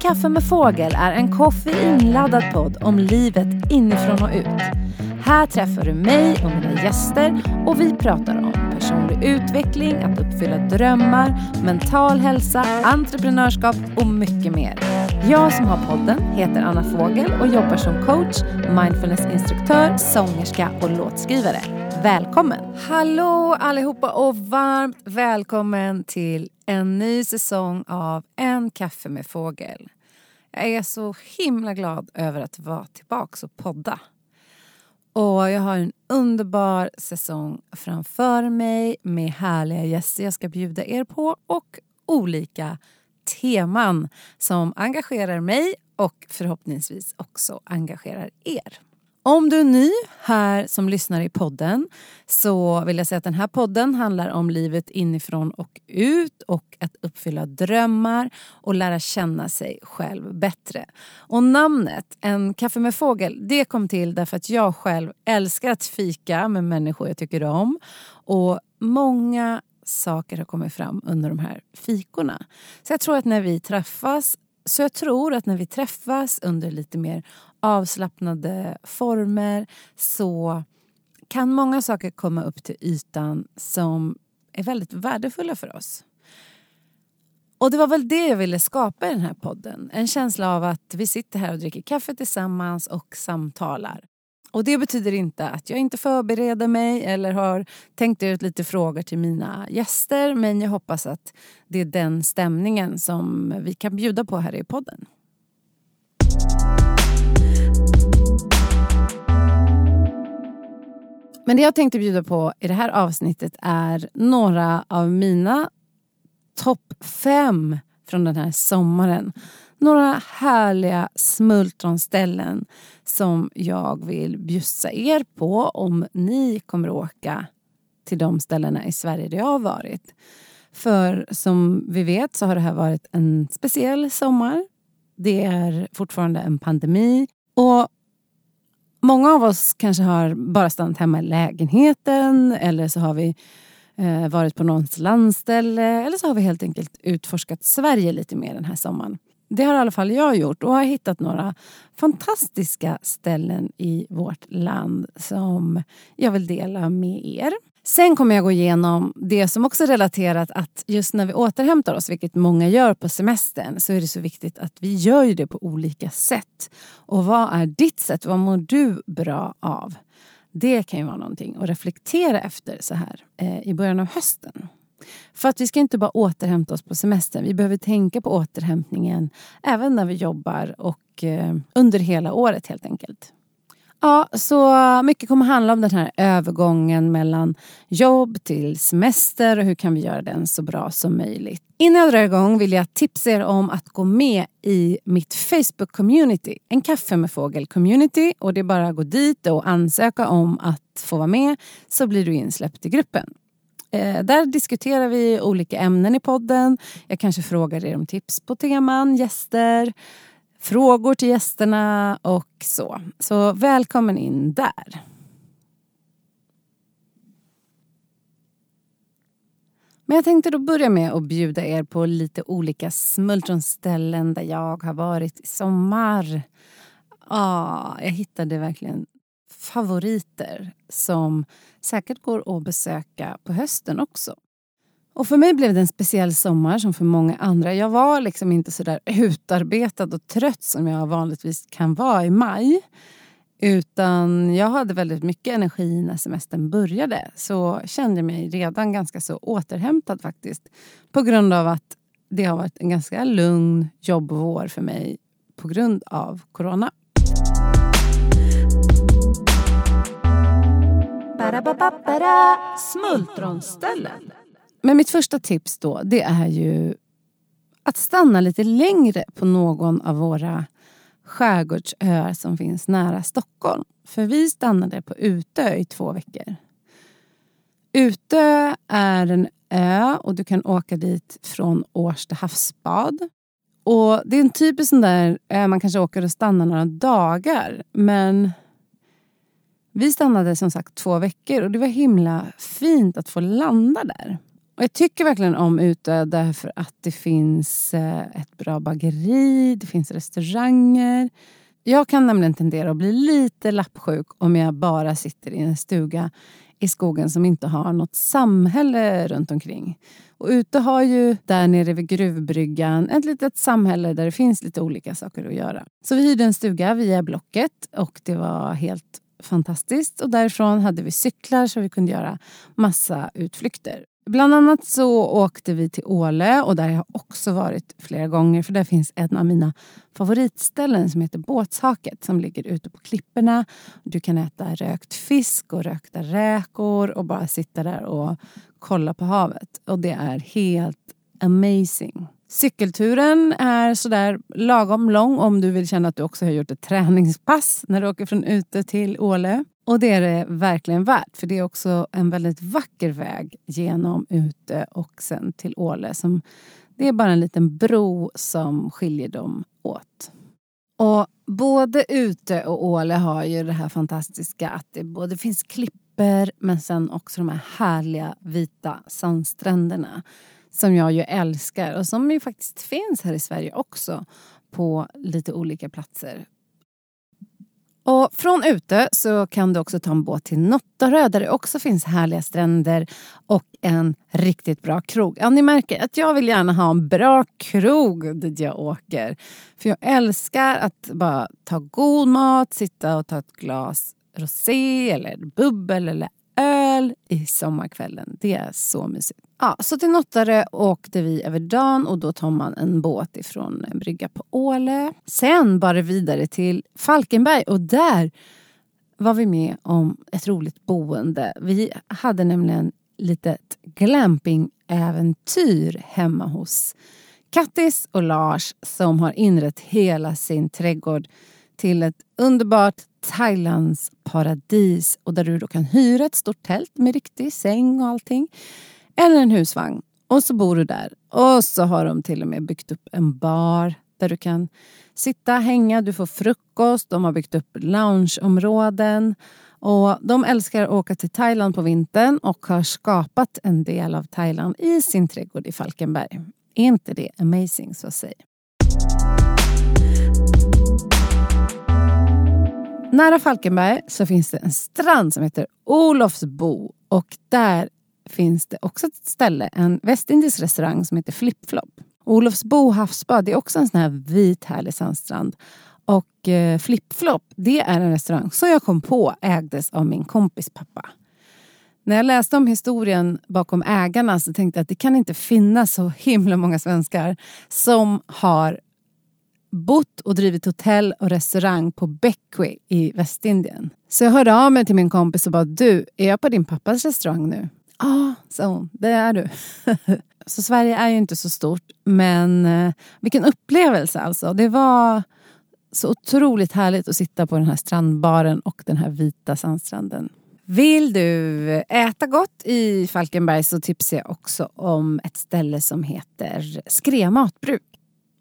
kaffe med fågel är en koffeinladdad podd om livet inifrån och ut. Här träffar du mig och mina gäster och vi pratar om personlig utveckling, att uppfylla drömmar, mental hälsa, entreprenörskap och mycket mer. Jag som har podden heter Anna Fågel och jobbar som coach, mindfulnessinstruktör, sångerska och låtskrivare. Välkommen! Hallå allihopa och varmt välkommen till en ny säsong av En kaffe med fågel. Jag är så himla glad över att vara tillbaka och podda. Och jag har en underbar säsong framför mig med härliga gäster jag ska bjuda er på och olika teman som engagerar mig och förhoppningsvis också engagerar er. Om du är ny här som lyssnar i podden så vill jag säga att den här podden handlar om livet inifrån och ut och att uppfylla drömmar och lära känna sig själv bättre. Och namnet En kaffe med fågel det kom till därför att jag själv älskar att fika med människor jag tycker om. Och många saker har kommit fram under de här fikorna. Så jag tror att när vi träffas så jag tror att när vi träffas under lite mer avslappnade former så kan många saker komma upp till ytan som är väldigt värdefulla för oss. Och det var väl det jag ville skapa i den här podden. En känsla av att vi sitter här och dricker kaffe tillsammans och samtalar. Och det betyder inte att jag inte förbereder mig eller har tänkt ut lite frågor till mina gäster men jag hoppas att det är den stämningen som vi kan bjuda på här i podden. Men det jag tänkte bjuda på i det här avsnittet är några av mina topp fem från den här sommaren. Några härliga smultronställen som jag vill bjussa er på om ni kommer åka till de ställena i Sverige där jag har varit. För som vi vet så har det här varit en speciell sommar. Det är fortfarande en pandemi. Och Många av oss kanske har bara stannat hemma i lägenheten eller så har vi eh, varit på någons landställe eller så har vi helt enkelt utforskat Sverige lite mer den här sommaren. Det har i alla fall jag gjort och har hittat några fantastiska ställen i vårt land som jag vill dela med er. Sen kommer jag gå igenom det som också är relaterat att just när vi återhämtar oss, vilket många gör på semestern, så är det så viktigt att vi gör det på olika sätt. Och vad är ditt sätt? Vad mår du bra av? Det kan ju vara någonting att reflektera efter så här eh, i början av hösten. För att vi ska inte bara återhämta oss på semestern. Vi behöver tänka på återhämtningen även när vi jobbar och eh, under hela året helt enkelt. Ja, så mycket kommer handla om den här övergången mellan jobb till semester och hur kan vi göra den så bra som möjligt. Innan jag drar igång vill jag tipsa er om att gå med i mitt Facebook-community. En kaffe med fågel-community. Och det är bara att gå dit och ansöka om att få vara med så blir du insläppt i gruppen. Eh, där diskuterar vi olika ämnen i podden. Jag kanske frågar er om tips på teman, gäster frågor till gästerna och så. Så välkommen in där. Men jag tänkte då börja med att bjuda er på lite olika smultronställen där jag har varit i sommar. Ah, jag hittade verkligen favoriter som säkert går att besöka på hösten också. Och för mig blev det en speciell sommar som för många andra. Jag var liksom inte så där utarbetad och trött som jag vanligtvis kan vara i maj. Utan jag hade väldigt mycket energi när semestern började. Så kände mig redan ganska så återhämtad faktiskt. På grund av att det har varit en ganska lugn jobbvår för mig på grund av corona. Smultronställen. Men mitt första tips då det är ju att stanna lite längre på någon av våra skärgårdsöar som finns nära Stockholm. För vi stannade på Utö i två veckor. Utö är en ö och du kan åka dit från Årsta havsbad. Och Det är en typisk sån där ö man kanske åker och stannar några dagar. Men vi stannade som sagt två veckor och det var himla fint att få landa där. Och jag tycker verkligen om Utö därför att det finns eh, ett bra bageri, det finns restauranger. Jag kan nämligen tendera att bli lite lappsjuk om jag bara sitter i en stuga i skogen som inte har något samhälle runt omkring. Och Utö har ju där nere vid gruvbryggan ett litet samhälle där det finns lite olika saker att göra. Så vi hyrde en stuga via Blocket och det var helt fantastiskt. Och därifrån hade vi cyklar så vi kunde göra massa utflykter. Bland annat så åkte vi till Åle och där har jag också varit flera gånger för där finns en av mina favoritställen som heter Båtshaket som ligger ute på klipporna. Du kan äta rökt fisk och rökta räkor och bara sitta där och kolla på havet. Och det är helt amazing. Cykelturen är sådär lagom lång om du vill känna att du också har gjort ett träningspass när du åker från ute till Åle. Och det är det verkligen värt för det är också en väldigt vacker väg genom ute och sen till Åle. Som, det är bara en liten bro som skiljer dem åt. Och både ute och Åle har ju det här fantastiska att det både finns klippor men sen också de här härliga vita sandstränderna som jag ju älskar och som ju faktiskt finns här i Sverige också på lite olika platser. Och från ute så kan du också ta en båt till Nottarö där det också finns härliga stränder och en riktigt bra krog. Ja, ni märker att jag vill gärna ha en bra krog dit jag åker. För jag älskar att bara ta god mat, sitta och ta ett glas rosé eller bubbel eller öl i sommarkvällen. Det är så mysigt. Ja, så till Nottare åkte vi över dagen och då tar man en båt ifrån en brygga på Åle. Sen bara vidare till Falkenberg och där var vi med om ett roligt boende. Vi hade nämligen litet glampingäventyr hemma hos Kattis och Lars som har inrett hela sin trädgård till ett underbart Thailands paradis och där du då kan hyra ett stort tält med riktig säng och allting. Eller en husvagn. Och så bor du där. Och så har de till och med byggt upp en bar där du kan sitta, hänga, du får frukost. De har byggt upp loungeområden. Och de älskar att åka till Thailand på vintern och har skapat en del av Thailand i sin trädgård i Falkenberg. Är inte det amazing så säg? Nära Falkenberg så finns det en strand som heter Olofsbo och där finns det också ett ställe, en västindisk restaurang som heter Flip Flop. Olofsbo havsbad är också en sån här vit härlig sandstrand. Och eh, Flipflop, det är en restaurang som jag kom på ägdes av min kompis pappa. När jag läste om historien bakom ägarna så tänkte jag att det kan inte finnas så himla många svenskar som har bott och drivit hotell och restaurang på Beckway i Västindien. Så jag hörde av mig till min kompis och bara du, är jag på din pappas restaurang nu? Ja, ah, sa hon. Det är du. så Sverige är ju inte så stort men eh, vilken upplevelse alltså. Det var så otroligt härligt att sitta på den här strandbaren och den här vita sandstranden. Vill du äta gott i Falkenberg så tipsar jag också om ett ställe som heter Skrea matbruk.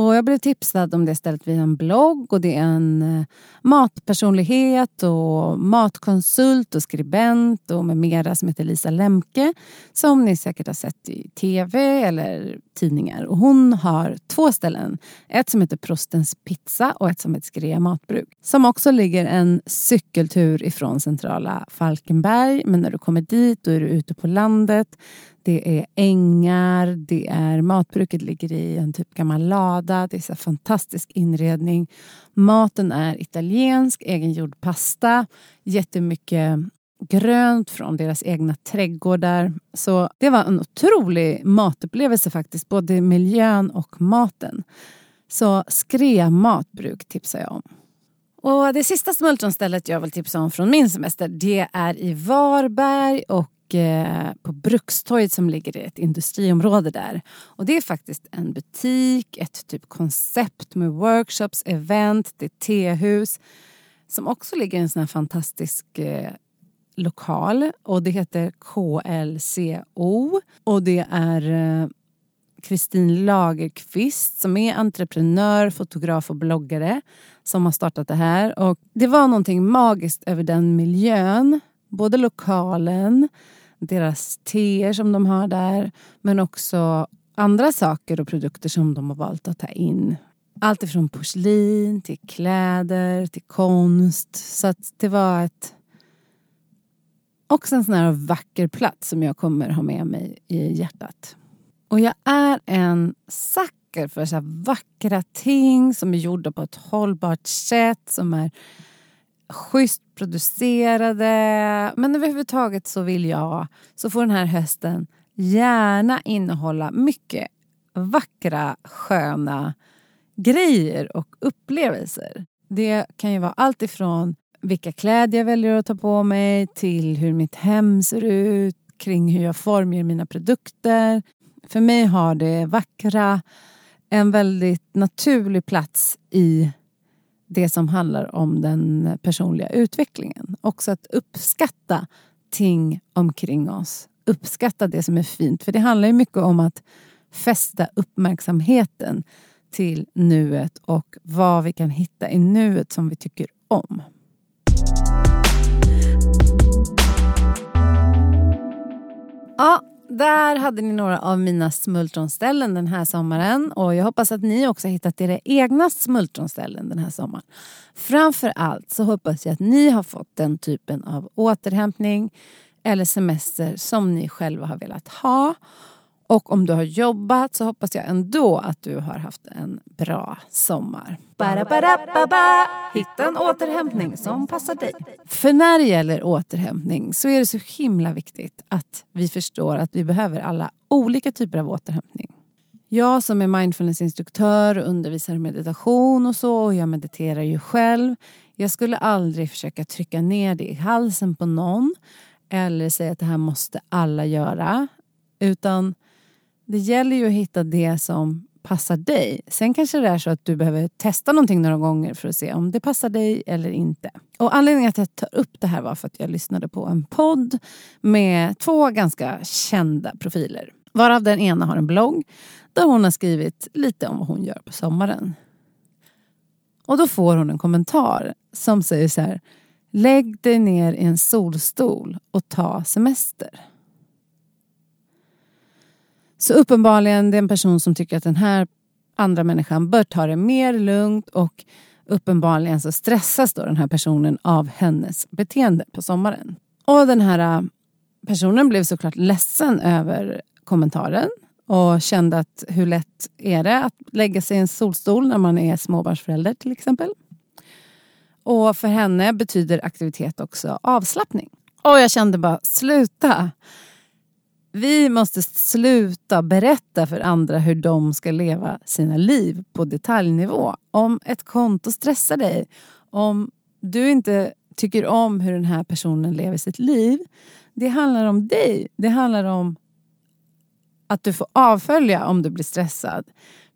Och jag blev tipsad om det stället via en blogg och det är en eh, matpersonlighet och matkonsult och skribent och med mera som heter Lisa Lemke som ni säkert har sett i tv eller tidningar. Och hon har två ställen. Ett som heter Prostens pizza och ett som heter Skrea matbruk. Som också ligger en cykeltur ifrån centrala Falkenberg. Men när du kommer dit då är du ute på landet det är ängar, det är matbruket ligger i en typ gammal lada. Det är så fantastisk inredning. Maten är italiensk, egengjord pasta, jättemycket grönt från deras egna trädgårdar. Så det var en otrolig matupplevelse faktiskt, både miljön och maten. Så Skrea matbruk tipsar jag om. Och det sista smultronstället jag vill tipsa om från min semester det är i Varberg och Eh, på Brukstorget som ligger i ett industriområde där. Och det är faktiskt en butik, ett typ koncept med workshops, event, det är tehus som också ligger i en sån här fantastisk eh, lokal och det heter KLCO och det är eh, Kristin eh, Lagerqvist som är entreprenör, fotograf och bloggare som har startat det här. Och det var någonting magiskt över den miljön, både lokalen deras teer som de har där men också andra saker och produkter som de har valt att ta in. Allt ifrån porslin till kläder till konst. Så att det var ett också en sån här vacker plats som jag kommer ha med mig i hjärtat. Och jag är en sucker för så vackra ting som är gjorda på ett hållbart sätt, som är schysst producerade. Men överhuvudtaget så vill jag, så får den här hösten gärna innehålla mycket vackra, sköna grejer och upplevelser. Det kan ju vara allt ifrån vilka kläder jag väljer att ta på mig till hur mitt hem ser ut, kring hur jag formger mina produkter. För mig har det vackra en väldigt naturlig plats i det som handlar om den personliga utvecklingen. Också att uppskatta ting omkring oss. Uppskatta det som är fint. För det handlar ju mycket om att fästa uppmärksamheten till nuet och vad vi kan hitta i nuet som vi tycker om. Ja, där hade ni några av mina smultronställen den här sommaren och jag hoppas att ni också har hittat era egna smultronställen den här sommaren. Framför allt så hoppas jag att ni har fått den typen av återhämtning eller semester som ni själva har velat ha och om du har jobbat så hoppas jag ändå att du har haft en bra sommar. Hitta en återhämtning som passar dig. För när det gäller återhämtning så är det så himla viktigt att vi förstår att vi behöver alla olika typer av återhämtning. Jag som är mindfulnessinstruktör och undervisar i meditation och så, och jag mediterar ju själv. Jag skulle aldrig försöka trycka ner det i halsen på någon eller säga att det här måste alla göra. Utan det gäller ju att hitta det som passar dig. Sen kanske det är så att du behöver testa någonting några gånger för att se om det passar dig eller inte. Och Anledningen att jag tar upp det här var för att jag lyssnade på en podd med två ganska kända profiler. Varav den ena har en blogg där hon har skrivit lite om vad hon gör på sommaren. Och då får hon en kommentar som säger så här. Lägg dig ner i en solstol och ta semester. Så uppenbarligen det är en person som tycker att den här andra människan bör ta det mer lugnt och uppenbarligen så stressas då den här personen av hennes beteende på sommaren. Och den här äh, personen blev såklart ledsen över kommentaren och kände att hur lätt är det att lägga sig i en solstol när man är småbarnsförälder till exempel. Och för henne betyder aktivitet också avslappning. Och jag kände bara, sluta! Vi måste sluta berätta för andra hur de ska leva sina liv på detaljnivå. Om ett konto stressar dig, om du inte tycker om hur den här personen lever sitt liv. Det handlar om dig. Det handlar om att du får avfölja om du blir stressad.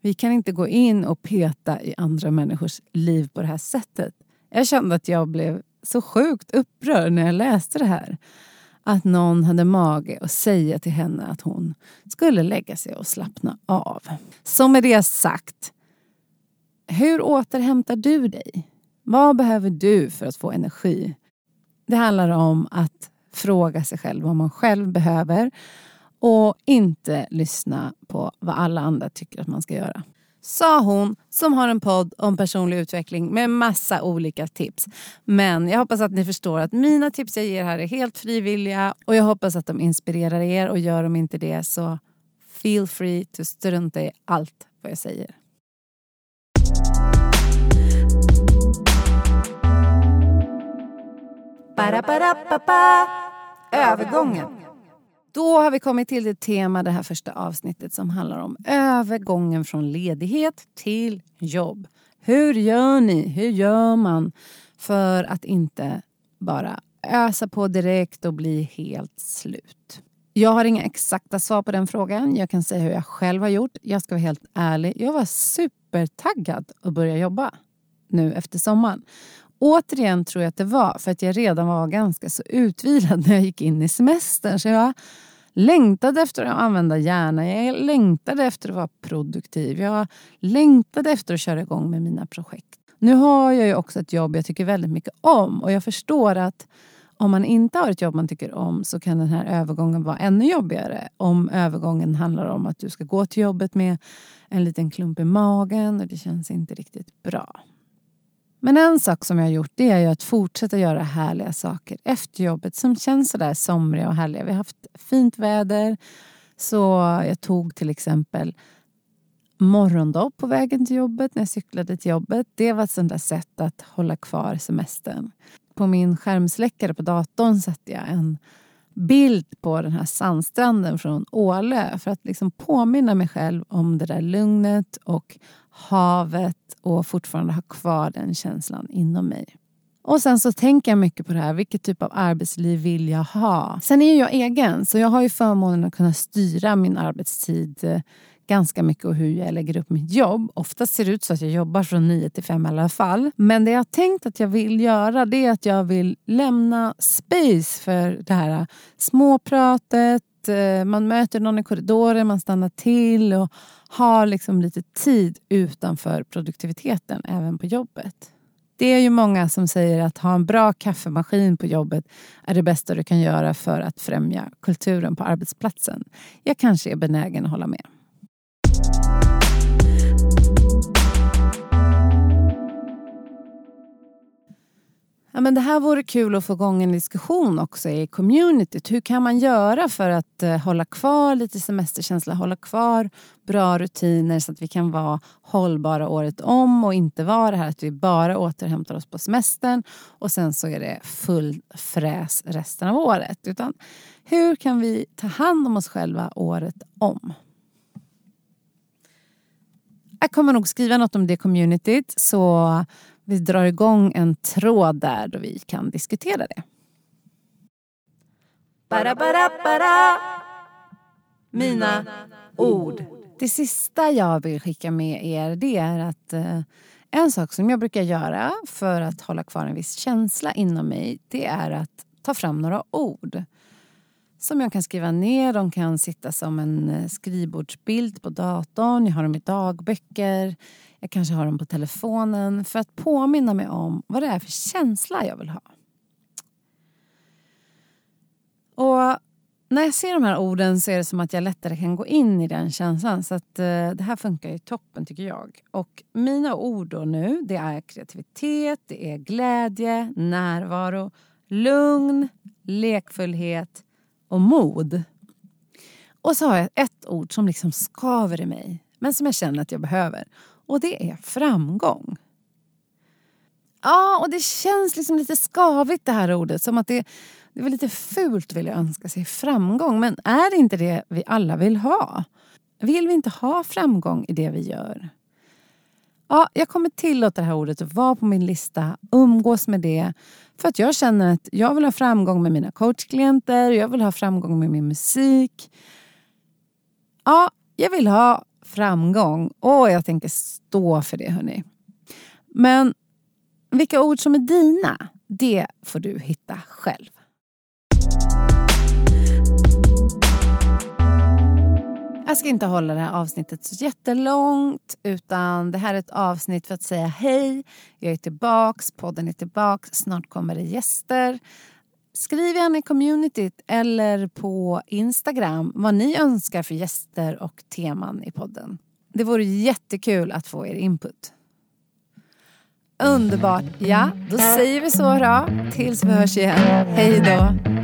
Vi kan inte gå in och peta i andra människors liv på det här sättet. Jag kände att jag blev så sjukt upprörd när jag läste det här att någon hade mage att säga till henne att hon skulle lägga sig och slappna av. Så med det sagt, hur återhämtar du dig? Vad behöver du för att få energi? Det handlar om att fråga sig själv vad man själv behöver och inte lyssna på vad alla andra tycker att man ska göra sa hon som har en podd om personlig utveckling med massa olika tips. Men jag hoppas att ni förstår att mina tips jag ger här är helt frivilliga och jag hoppas att de inspirerar er och gör de inte det så feel free to strunta i allt vad jag säger. Bara, bara, ba, ba. Övergången. Då har vi kommit till det tema det här första avsnittet som handlar om övergången från ledighet till jobb. Hur gör ni? Hur gör man för att inte bara ösa på direkt och bli helt slut? Jag har inga exakta svar på den frågan. Jag kan säga hur jag själv har gjort. Jag ska vara helt ärlig. Jag var supertaggad att börja jobba nu efter sommaren. Återigen tror jag att det var för att jag redan var ganska så utvilad när jag gick in i semestern. Så jag längtade efter att använda hjärnan. Jag längtade efter att vara produktiv. Jag längtade efter att köra igång med mina projekt. Nu har jag ju också ett jobb jag tycker väldigt mycket om och jag förstår att Om man inte har ett jobb man tycker om så kan den här övergången vara ännu jobbigare. Om övergången handlar om att du ska gå till jobbet med en liten klump i magen och det känns inte riktigt bra. Men en sak som jag har gjort det är ju att fortsätta göra härliga saker efter jobbet som känns sådär somriga och härliga. Vi har haft fint väder så jag tog till exempel morgondopp på vägen till jobbet när jag cyklade till jobbet. Det var ett sånt där sätt att hålla kvar semestern. På min skärmsläckare på datorn satte jag en bild på den här sandstranden från Ålö för att liksom påminna mig själv om det där lugnet och havet och fortfarande ha kvar den känslan inom mig. Och sen så tänker jag mycket på det här. Vilket typ av arbetsliv vill jag ha? Sen är jag egen så jag har ju förmånen att kunna styra min arbetstid eh, ganska mycket och hur jag lägger upp mitt jobb. Oftast ser det ut så att jag jobbar från 9 till 5 i alla fall. Men det jag har tänkt att jag vill göra det är att jag vill lämna space för det här eh, småpratet. Eh, man möter någon i korridoren, man stannar till och har liksom lite tid utanför produktiviteten även på jobbet. Det är ju många som säger att ha en bra kaffemaskin på jobbet är det bästa du kan göra för att främja kulturen på arbetsplatsen. Jag kanske är benägen att hålla med. Ja, men det här vore kul att få igång en diskussion också i communityt. Hur kan man göra för att eh, hålla kvar lite semesterkänsla, hålla kvar bra rutiner så att vi kan vara hållbara året om och inte vara det här att vi bara återhämtar oss på semestern och sen så är det full fräs resten av året. Utan hur kan vi ta hand om oss själva året om? Jag kommer nog skriva något om det communityt så vi drar igång en tråd där då vi kan diskutera det. Bara, bara, bara. Mina ord. Det sista jag vill skicka med er det är att eh, en sak som jag brukar göra för att hålla kvar en viss känsla inom mig det är att ta fram några ord som jag kan skriva ner. De kan sitta som en eh, skrivbordsbild på datorn. Jag har dem i dagböcker. Jag kanske har dem på telefonen för att påminna mig om vad det är för känsla jag vill ha. Och när jag ser de här orden så är det som att jag lättare kan gå in i den känslan. Så att, eh, det här funkar ju toppen tycker jag. Och mina ord då nu det är kreativitet, det är glädje, närvaro, lugn, lekfullhet och mod. Och så har jag ett ord som liksom skaver i mig men som jag känner att jag behöver. Och det är framgång. Ja, och det känns liksom lite skavigt det här ordet. Som att det, det är lite fult vill jag önska sig framgång. Men är det inte det vi alla vill ha? Vill vi inte ha framgång i det vi gör? Ja, jag kommer tillåta det här ordet att vara på min lista, umgås med det. För att jag känner att jag vill ha framgång med mina coachklienter, jag vill ha framgång med min musik. Ja, jag vill ha framgång och jag tänker stå för det hörni. Men vilka ord som är dina, det får du hitta själv. Jag ska inte hålla det här avsnittet så jättelångt utan det här är ett avsnitt för att säga hej. Jag är tillbaks, podden är tillbaks, snart kommer det gäster. Skriv gärna i communityt eller på Instagram vad ni önskar för gäster och teman i podden. Det vore jättekul att få er input. Underbart! Ja, då säger vi så då. Tills vi hörs igen. Hej då!